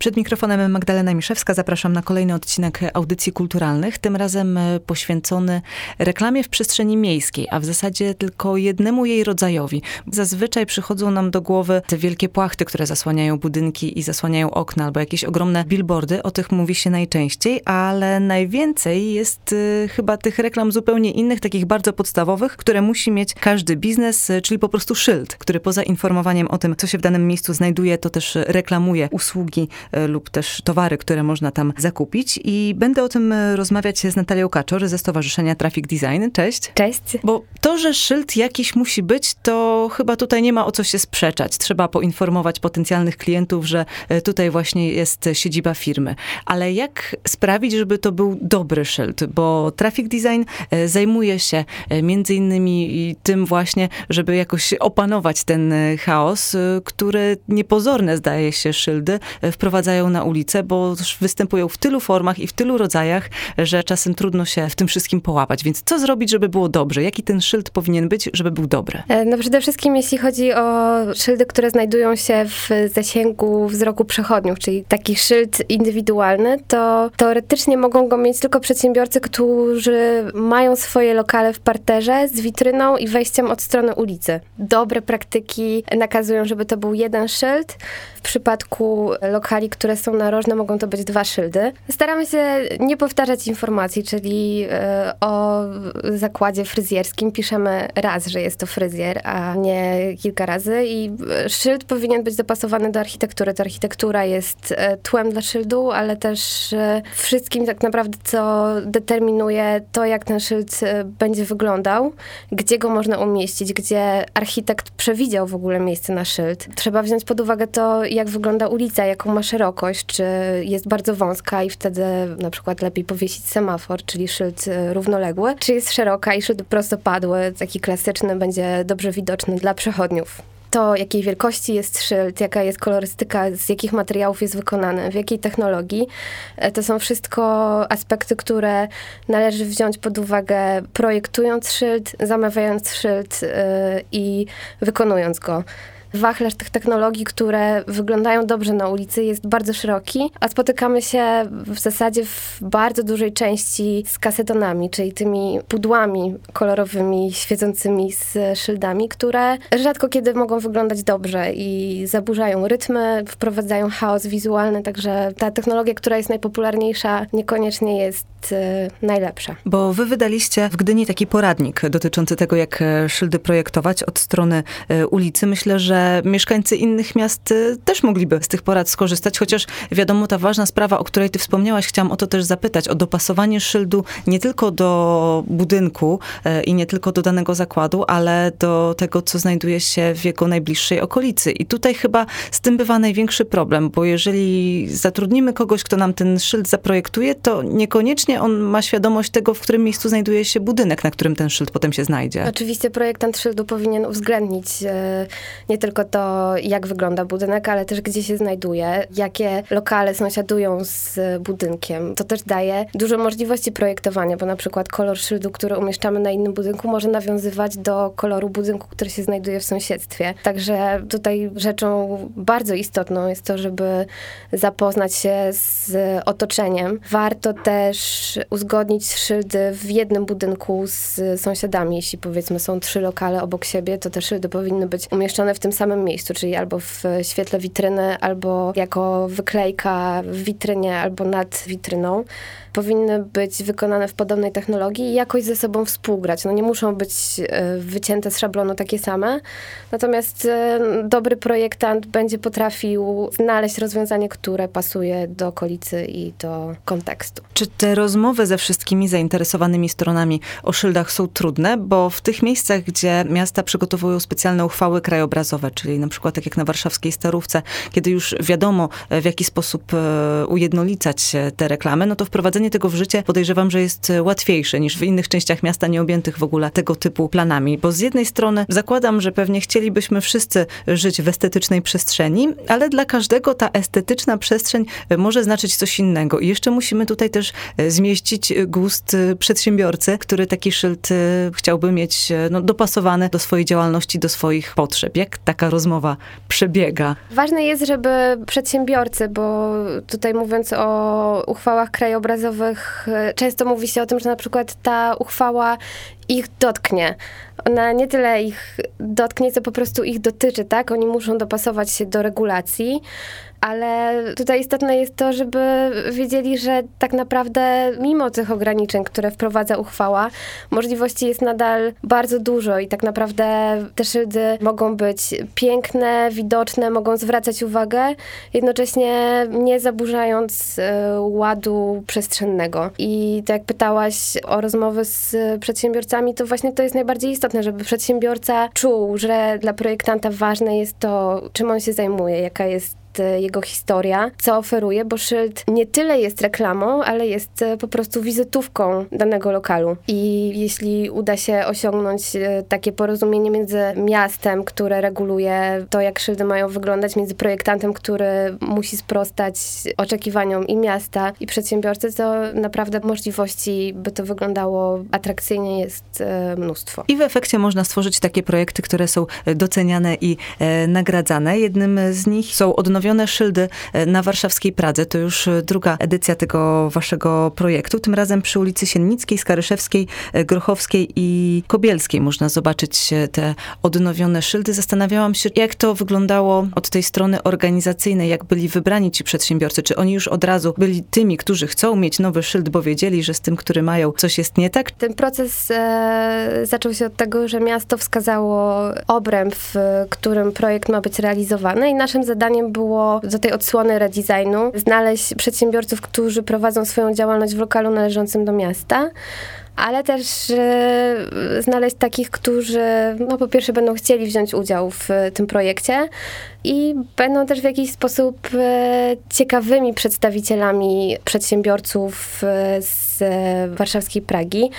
Przed mikrofonem Magdalena Miszewska zapraszam na kolejny odcinek audycji kulturalnych, tym razem e, poświęcony reklamie w przestrzeni miejskiej, a w zasadzie tylko jednemu jej rodzajowi. Zazwyczaj przychodzą nam do głowy te wielkie płachty, które zasłaniają budynki i zasłaniają okna, albo jakieś ogromne billboardy, o tych mówi się najczęściej, ale najwięcej jest y, chyba tych reklam zupełnie innych, takich bardzo podstawowych, które musi mieć każdy biznes, y, czyli po prostu szyld, który poza informowaniem o tym, co się w danym miejscu znajduje, to też reklamuje usługi E, lub też towary, które można tam zakupić. I będę o tym e, rozmawiać z Natalią Kaczor ze Stowarzyszenia Traffic Design. Cześć. Cześć. Bo to, że szyld jakiś musi być, to chyba tutaj nie ma o co się sprzeczać. Trzeba poinformować potencjalnych klientów, że e, tutaj właśnie jest siedziba firmy. Ale jak sprawić, żeby to był dobry szyld? Bo Traffic Design zajmuje się między innymi tym właśnie, żeby jakoś opanować ten chaos, który niepozorne zdaje się szyldy wprowadza wprowadzają na ulicę, bo występują w tylu formach i w tylu rodzajach, że czasem trudno się w tym wszystkim połapać. Więc co zrobić, żeby było dobrze? Jaki ten szyld powinien być, żeby był dobry? E, no przede wszystkim jeśli chodzi o szyldy, które znajdują się w zasięgu wzroku przechodniów, czyli taki szyld indywidualny, to teoretycznie mogą go mieć tylko przedsiębiorcy, którzy mają swoje lokale w parterze z witryną i wejściem od strony ulicy. Dobre praktyki nakazują, żeby to był jeden szyld. W przypadku lokali, które są narożne, mogą to być dwa szyldy. Staramy się nie powtarzać informacji, czyli e, o zakładzie fryzjerskim piszemy raz, że jest to fryzjer, a nie kilka razy i szyld powinien być dopasowany do architektury. To architektura jest e, tłem dla szyldu, ale też e, wszystkim tak naprawdę, co determinuje to, jak ten szyld będzie wyglądał, gdzie go można umieścić, gdzie architekt przewidział w ogóle miejsce na szyld. Trzeba wziąć pod uwagę to, jak wygląda ulica, jaką ma szerokość, czy jest bardzo wąska i wtedy na przykład lepiej powiesić semafor, czyli szyld e, równoległy, czy jest szeroka i szyld prostopadły, taki klasyczny, będzie dobrze widoczny dla przechodniów to, jakiej wielkości jest szyld, jaka jest kolorystyka, z jakich materiałów jest wykonany, w jakiej technologii. E, to są wszystko aspekty, które należy wziąć pod uwagę projektując szyld, zamawiając szyld yy, i wykonując go wachlarz tych technologii, które wyglądają dobrze na ulicy jest bardzo szeroki, a spotykamy się w zasadzie w bardzo dużej części z kasetonami, czyli tymi pudłami kolorowymi, świecącymi z szyldami, które rzadko kiedy mogą wyglądać dobrze i zaburzają rytmy, wprowadzają chaos wizualny, także ta technologia, która jest najpopularniejsza, niekoniecznie jest y, najlepsza. Bo wy wydaliście w Gdyni taki poradnik dotyczący tego, jak e, szyldy projektować od strony e, ulicy. Myślę, że mieszkańcy innych miast y, też mogliby z tych porad skorzystać, chociaż wiadomo, ta ważna sprawa, o której ty wspomniałaś, chciałam o to też zapytać, o dopasowanie szyldu nie tylko do budynku y, i nie tylko do danego zakładu, ale do tego, co znajduje się w jego najbliższej okolicy. I tutaj chyba z tym bywa największy problem, bo jeżeli zatrudnimy kogoś, kto nam ten szyld zaprojektuje, to niekoniecznie on ma świadomość tego, w którym miejscu znajduje się budynek, na którym ten szyld potem się znajdzie. Oczywiście projektant szyldu powinien uwzględnić e, nie tylko tylko to, jak wygląda budynek, ale też gdzie się znajduje, jakie lokale sąsiadują z budynkiem. To też daje dużo możliwości projektowania, bo na przykład kolor szyldu, który umieszczamy na innym budynku, może nawiązywać do koloru budynku, który się znajduje w sąsiedztwie. Także tutaj rzeczą bardzo istotną jest to, żeby zapoznać się z otoczeniem. Warto też uzgodnić szyldy w jednym budynku z sąsiadami. Jeśli powiedzmy są trzy lokale obok siebie, to te szyldy powinny być umieszczone w tym samym miejscu, czyli albo w świetle witryny, albo jako wyklejka w witrynie, albo nad witryną powinny być wykonane w podobnej technologii i jakoś ze sobą współgrać. No nie muszą być e, wycięte z szablonu takie same, natomiast e, dobry projektant będzie potrafił znaleźć rozwiązanie, które pasuje do okolicy i do kontekstu. Czy te rozmowy ze wszystkimi zainteresowanymi stronami o szyldach są trudne? Bo w tych miejscach, gdzie miasta przygotowują specjalne uchwały krajobrazowe, czyli na przykład tak jak na warszawskiej Starówce, kiedy już wiadomo w jaki sposób ujednolicać te reklamy, no to wprowadzenie tego w życie podejrzewam, że jest łatwiejsze niż w innych częściach miasta nie objętych w ogóle tego typu planami. Bo z jednej strony zakładam, że pewnie chcielibyśmy wszyscy żyć w estetycznej przestrzeni, ale dla każdego ta estetyczna przestrzeń może znaczyć coś innego. I jeszcze musimy tutaj też e, zmieścić gust e, przedsiębiorcy, który taki szyld e, chciałby mieć no, dopasowany do swojej działalności, do swoich potrzeb. Jak taka rozmowa przebiega? Ważne jest, żeby przedsiębiorcy, bo tutaj mówiąc o uchwałach krajobrazowych, często mówi się o tym, że na przykład ta uchwała ich dotknie. Ona nie tyle ich dotknie, co po prostu ich dotyczy, tak? Oni muszą dopasować się do regulacji ale tutaj istotne jest to, żeby wiedzieli, że tak naprawdę mimo tych ograniczeń, które wprowadza uchwała, możliwości jest nadal bardzo dużo i tak naprawdę te szyldy mogą być piękne, widoczne, mogą zwracać uwagę, jednocześnie nie zaburzając e, ładu przestrzennego. I tak jak pytałaś o rozmowy z przedsiębiorcami, to właśnie to jest najbardziej istotne, żeby przedsiębiorca czuł, że dla projektanta ważne jest to, czym on się zajmuje, jaka jest jego historia, co oferuje, bo szyld nie tyle jest reklamą, ale jest e, po prostu wizytówką danego lokalu. I jeśli uda się osiągnąć e, takie porozumienie między miastem, które reguluje to, jak szyldy mają wyglądać, między projektantem, który musi sprostać oczekiwaniom i miasta, i przedsiębiorcy, to naprawdę możliwości, by to wyglądało atrakcyjnie, jest mnóstwo. I w efekcie można stworzyć takie projekty, które są doceniane i nagradzane. Jednym z nich są odnowione odnowione szyldy e, na warszawskiej Pradze. To już e, druga edycja tego waszego projektu. Tym razem przy ulicy Siennickiej, Skaryszewskiej, e, Grochowskiej i Kobielskiej można zobaczyć te odnowione szyldy. Zastanawiałam się, jak to wyglądało od tej strony organizacyjnej, jak byli wybrani ci przedsiębiorcy. Czy oni już od razu byli tymi, którzy chcą mieć nowy szyld, bo wiedzieli, że z tym, który mają, coś jest nie tak? Ten proces e, zaczął się od tego, że miasto wskazało obręb, w którym projekt ma być realizowany i naszym zadaniem było było do tej odsłony redesignu znaleźć przedsiębiorców, którzy prowadzą swoją działalność w lokalu należącym do miasta ale też e, znaleźć takich, którzy no, po pierwsze będą chcieli wziąć udział w tym projekcie i będą też w jakiś sposób e, ciekawymi przedstawicielami przedsiębiorców e, z warszawskiej Pragi.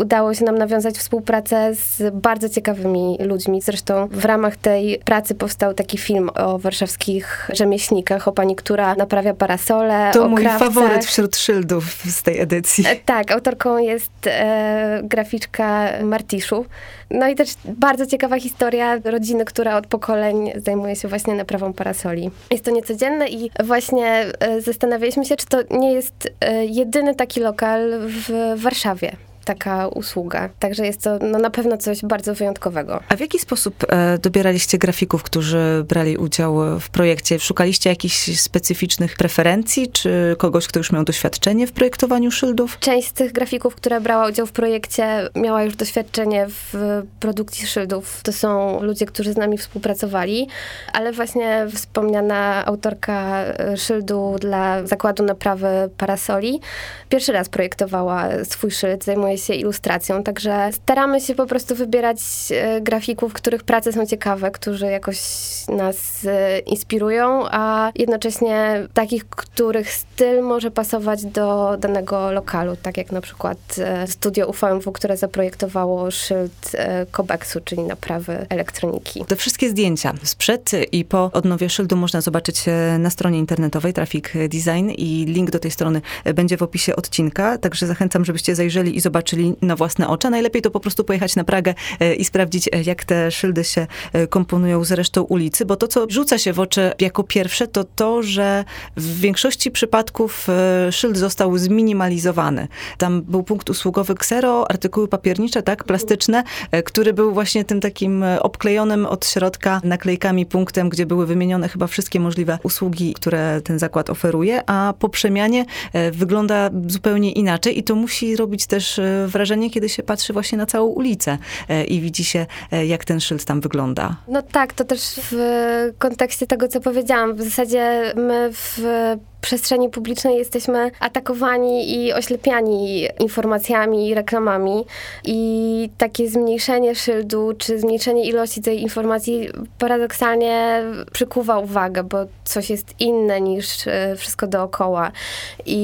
Udało się nam nawiązać współpracę z bardzo ciekawymi ludźmi. Zresztą w ramach tej pracy powstał taki film o warszawskich rzemieślnikach, o pani, która naprawia parasole. To mój krawcach. faworyt wśród szyldów z tej edycji. Tak, autorką jest e, graficzka Martiszu. No i też bardzo ciekawa historia rodziny, która od pokoleń zajmuje się właśnie naprawą parasoli. Jest to niecodzienne i właśnie e, zastanawialiśmy się, czy to nie jest e, jedyny taki lokal w Warszawie taka usługa. Także jest to no, na pewno coś bardzo wyjątkowego. A w jaki sposób e, dobieraliście grafików, którzy brali udział w projekcie? Szukaliście jakichś specyficznych preferencji, czy kogoś, kto już miał doświadczenie w projektowaniu szyldów? Część z tych grafików, która brała udział w projekcie, miała już doświadczenie w produkcji szyldów. To są ludzie, którzy z nami współpracowali, ale właśnie wspomniana autorka e, szyldu dla zakładu naprawy parasoli pierwszy raz projektowała swój szyld, zajmuje się ilustracją, także staramy się po prostu wybierać e, grafików, których prace są ciekawe, którzy jakoś nas e, inspirują, a jednocześnie takich, których styl może pasować do danego lokalu, tak jak na przykład e, studio UVMW, które zaprojektowało szyld Kobeksu, czyli naprawy elektroniki. Te wszystkie zdjęcia sprzed i po odnowie szyldu można zobaczyć na stronie internetowej Traffic Design i link do tej strony będzie w opisie odcinka, także zachęcam, żebyście zajrzeli i zobaczyli zobaczyli na własne oczy. Najlepiej to po prostu pojechać na Pragę e, i sprawdzić, e, jak te szyldy się e, komponują z resztą ulicy, bo to, co rzuca się w oczy jako pierwsze, to to, że w większości przypadków szyld został zminimalizowany. Tam był punkt usługowy ksero, artykuły papiernicze, tak, plastyczne, który był właśnie tym takim obklejonym od środka naklejkami punktem, gdzie były wymienione chyba wszystkie możliwe usługi, które ten zakład oferuje, a po przemianie wygląda zupełnie inaczej i to musi robić też wrażenie, kiedy się patrzy właśnie na całą ulicę e, i widzi się, e, jak ten szyld tam wygląda. No tak, to też w kontekście tego, co powiedziałam. W zasadzie my w przestrzeni publicznej jesteśmy atakowani i oślepiani informacjami i reklamami. I takie zmniejszenie szyldu, czy zmniejszenie ilości tej informacji paradoksalnie przykuwa uwagę, bo coś jest inne niż e, wszystko dookoła. I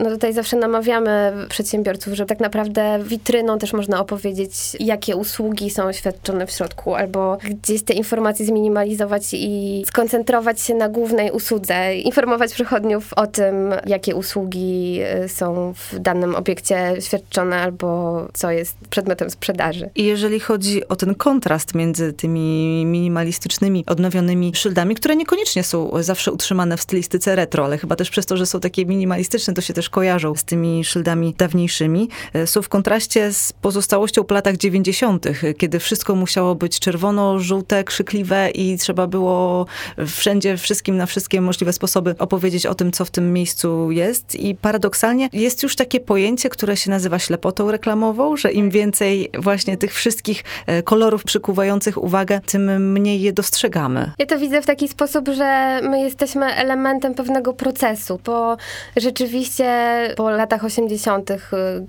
no tutaj zawsze namawiamy przedsiębiorców, że tak naprawdę witryną też można opowiedzieć, jakie usługi są świadczone w środku, albo gdzieś te informacje zminimalizować i skoncentrować się na głównej usłudze, informować przychodniów o tym, jakie usługi y, są w danym obiekcie świadczone, albo co jest przedmiotem sprzedaży. I jeżeli chodzi o ten kontrast między tymi minimalistycznymi, odnowionymi szyldami, które niekoniecznie są zawsze utrzymane w stylistyce retro, ale chyba też przez to, że są takie minimalistyczne, to się też kojarzą z tymi szyldami dawniejszymi, y, są w kontraście z pozostałością po latach 90., kiedy wszystko musiało być czerwono, żółte, krzykliwe i trzeba było wszędzie, wszystkim na wszystkie możliwe sposoby opowiedzieć o tym, co w tym miejscu jest. I paradoksalnie jest już takie pojęcie, które się nazywa ślepotą reklamową, że im więcej właśnie tych wszystkich e, kolorów przykuwających uwagę, tym mniej je dostrzegamy. Ja to widzę w taki sposób, że my jesteśmy elementem pewnego procesu, bo rzeczywiście po latach 80., y,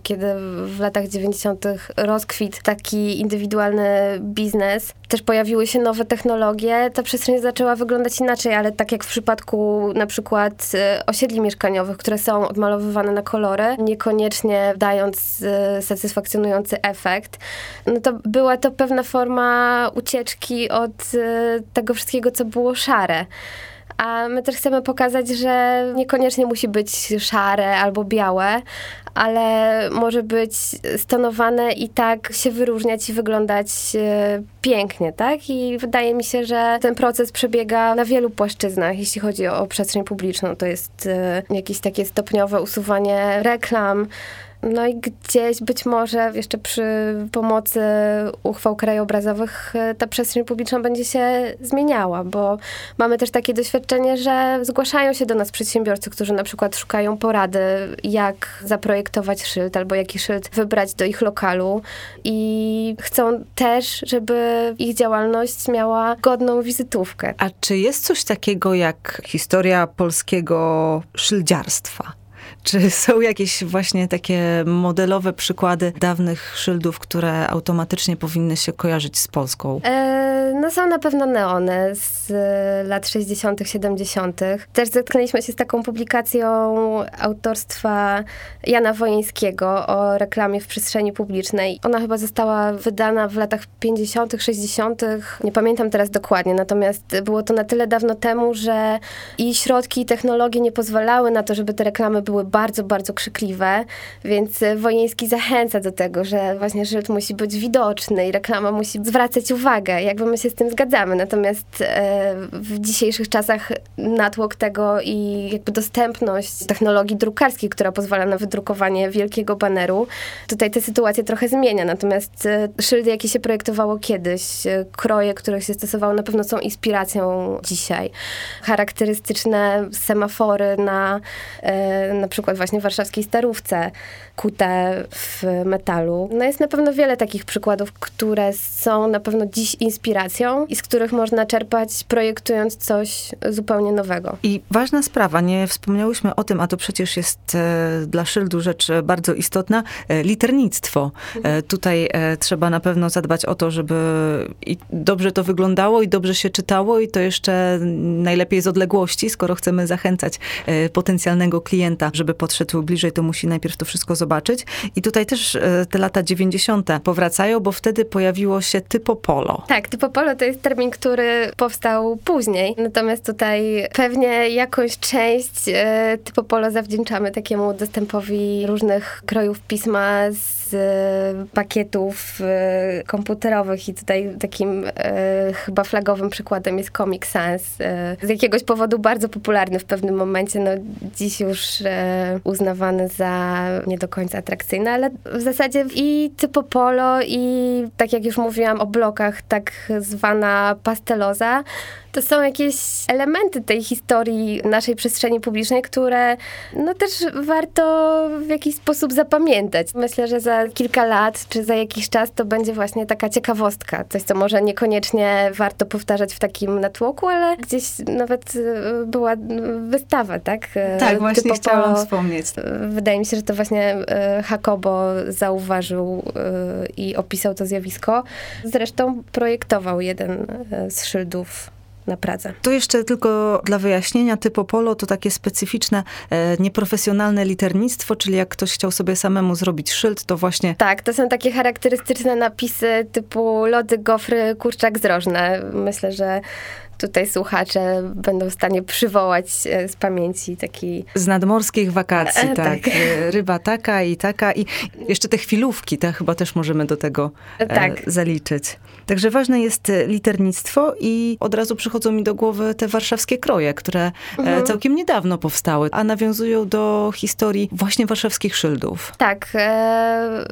kiedy w latach 90. rozkwit taki indywidualny biznes, też pojawiły się nowe technologie, ta przestrzeń zaczęła wyglądać inaczej, ale tak jak w przypadku na przykład y, osiedli mieszkaniowych, które są odmalowywane na kolory, niekoniecznie dając y, satysfakcjonujący efekt, no to była to pewna forma ucieczki od tego wszystkiego, co było szare. A my też chcemy pokazać, że niekoniecznie musi być szare albo białe, ale może być stonowane i tak się wyróżniać i wyglądać e, pięknie, tak? I wydaje mi się, że ten proces przebiega na wielu płaszczyznach, jeśli chodzi o przestrzeń publiczną. To jest e, jakieś takie stopniowe usuwanie reklam, no i gdzieś być może jeszcze przy pomocy uchwał krajobrazowych e, ta przestrzeń publiczna będzie się zmieniała, bo mamy też takie doświadczenie, że zgłaszają się do nas przedsiębiorcy, którzy na przykład szukają porady, jak zaprojektować szyld albo jaki szyld wybrać do ich lokalu i chcą też, żeby ich działalność miała godną wizytówkę. A czy jest coś takiego jak historia polskiego szyldziarstwa? Czy są jakieś właśnie takie modelowe przykłady dawnych szyldów, które automatycznie powinny się kojarzyć z Polską? E, no są na pewno neony z lat 60., 70. Też zetknęliśmy się z taką publikacją autorstwa Jana Wojeńskiego o reklamie w przestrzeni publicznej. Ona chyba została wydana w latach 50., 60., nie pamiętam teraz dokładnie, natomiast było to na tyle dawno temu, że i środki, i technologie nie pozwalały na to, żeby te reklamy były bardzo, bardzo krzykliwe, więc Wojeński zachęca do tego, że właśnie szyld musi być widoczny i reklama musi zwracać uwagę. Jakby my się z tym zgadzamy. Natomiast e, w dzisiejszych czasach natłok tego i jakby dostępność technologii drukarskiej, która pozwala na wydrukowanie wielkiego baneru, tutaj tę sytuację trochę zmienia. Natomiast e, szyldy, jakie się projektowało kiedyś, e, kroje, które się stosowało, na pewno są inspiracją dzisiaj. Charakterystyczne semafory na na przykład przykład właśnie warszawskiej starówce kute w metalu. No jest na pewno wiele takich przykładów, które są na pewno dziś inspiracją i z których można czerpać, projektując coś zupełnie nowego. I ważna sprawa, nie wspomniałyśmy o tym, a to przecież jest e, dla szyldu rzecz bardzo istotna, e, liternictwo. E, mhm. tutaj trzeba na pewno zadbać o to, żeby i dobrze to wyglądało i dobrze się czytało i to jeszcze najlepiej z odległości, skoro chcemy zachęcać potencjalnego klienta, żeby podszedł bliżej, to musi najpierw to wszystko zobaczyć. I tutaj też e, te lata 90. powracają, bo wtedy pojawiło się typo polo. Tak, typo polo to jest termin, który powstał później. Natomiast tutaj pewnie jakąś część e, typo polo zawdzięczamy takiemu dostępowi różnych krojów pisma z pakietów e, komputerowych i tutaj takim chyba flagowym przykładem jest Comic Sans. z jakiegoś powodu bardzo popularny w pewnym momencie. No, dziś już uznawany za nie do końca atrakcyjny, ale w zasadzie i typo polo i tak jak już mówiłam o blokach, tak zwana pasteloza, to są jakieś elementy tej historii naszej przestrzeni publicznej, które no też warto w jakiś sposób zapamiętać. Myślę, że za kilka lat, czy za jakiś czas to będzie właśnie taka ciekawostka. Coś, co może niekoniecznie warto powtarzać w takim natłoku, ale gdzieś nawet e, była wystawa, tak? E, tak, właśnie Typo chciałam wspomnieć. Wydaje mi się, że to właśnie Jacobo zauważył i opisał to zjawisko. Zresztą projektował jeden z szyldów na Pradze. To jeszcze tylko dla wyjaśnienia, Typopolo to takie specyficzne, e, nieprofesjonalne liternictwo, czyli jak ktoś chciał sobie samemu zrobić szyld, to właśnie... Tak, to są takie charakterystyczne napisy typu lody, gofry, kurczak zrożne. Myślę, że tutaj słuchacze będą w stanie przywołać e, z pamięci taki... Z nadmorskich wakacji, e, tak. tak. E, ryba taka i taka i jeszcze te chwilówki, te chyba też możemy do tego tak. zaliczyć. Także ważne jest liternictwo i od razu przychodzą mi do głowy te warszawskie kroje, które mhm. całkiem niedawno powstały, a nawiązują do historii właśnie warszawskich szyldów. Tak.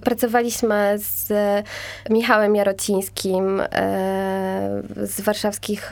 Pracowaliśmy z Michałem Jarocińskim z warszawskich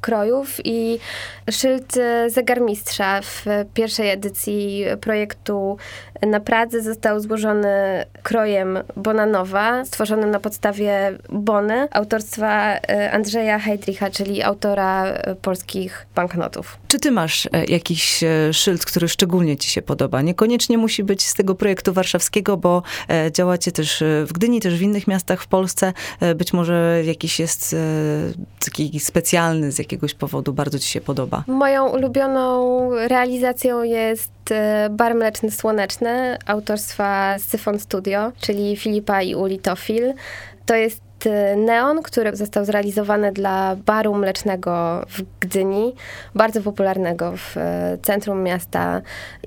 krojów i szyld zegarmistrza w pierwszej edycji projektu na Pradze został złożony krojem Bonanowa, stworzony na podstawie Bony autorstwa e, Andrzeja Heydricha, czyli autora e, polskich banknotów. Czy ty masz e, jakiś szyld, który szczególnie ci się podoba? Niekoniecznie musi być z tego projektu warszawskiego, bo działacie też w Gdyni, też w innych miastach w Polsce. Być może jakiś jest taki specjalny z jakiegoś powodu, bardzo ci się podoba. Moją ulubioną realizacją jest Bar Mleczny Słoneczny autorstwa Syfon Studio, czyli Filipa i Uli Tofil. To jest Y, neon, który został zrealizowany dla baru mlecznego w Gdyni, bardzo popularnego w y, centrum miasta.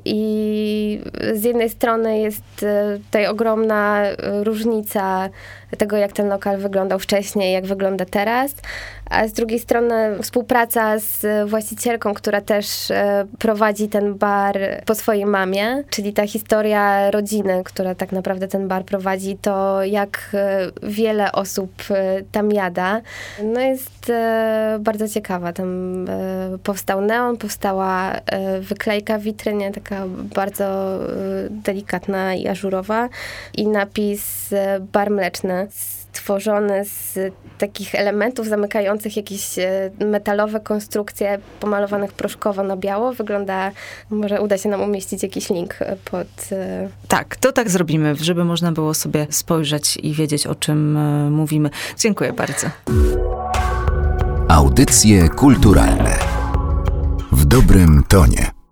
I z jednej strony jest tutaj ogromna różnica tego, jak ten lokal wyglądał wcześniej, jak wygląda teraz, a z drugiej strony współpraca z właścicielką, która też prowadzi ten bar po swojej mamie, czyli ta historia rodziny, która tak naprawdę ten bar prowadzi, to jak wiele osób e, tam jada. No jest e, bardzo ciekawa. Tam e, powstał neon, powstała wyklejka w witrynie, taka bardzo delikatna i ażurowa i napis bar mleczny stworzony z takich elementów zamykających jakieś metalowe konstrukcje pomalowanych proszkowo na biało. Wygląda, może uda się nam umieścić jakiś link pod... Tak, to tak zrobimy, żeby można było sobie spojrzeć i wiedzieć, o czym mówimy. Dziękuję bardzo. Audycje kulturalne w dobrym tonie.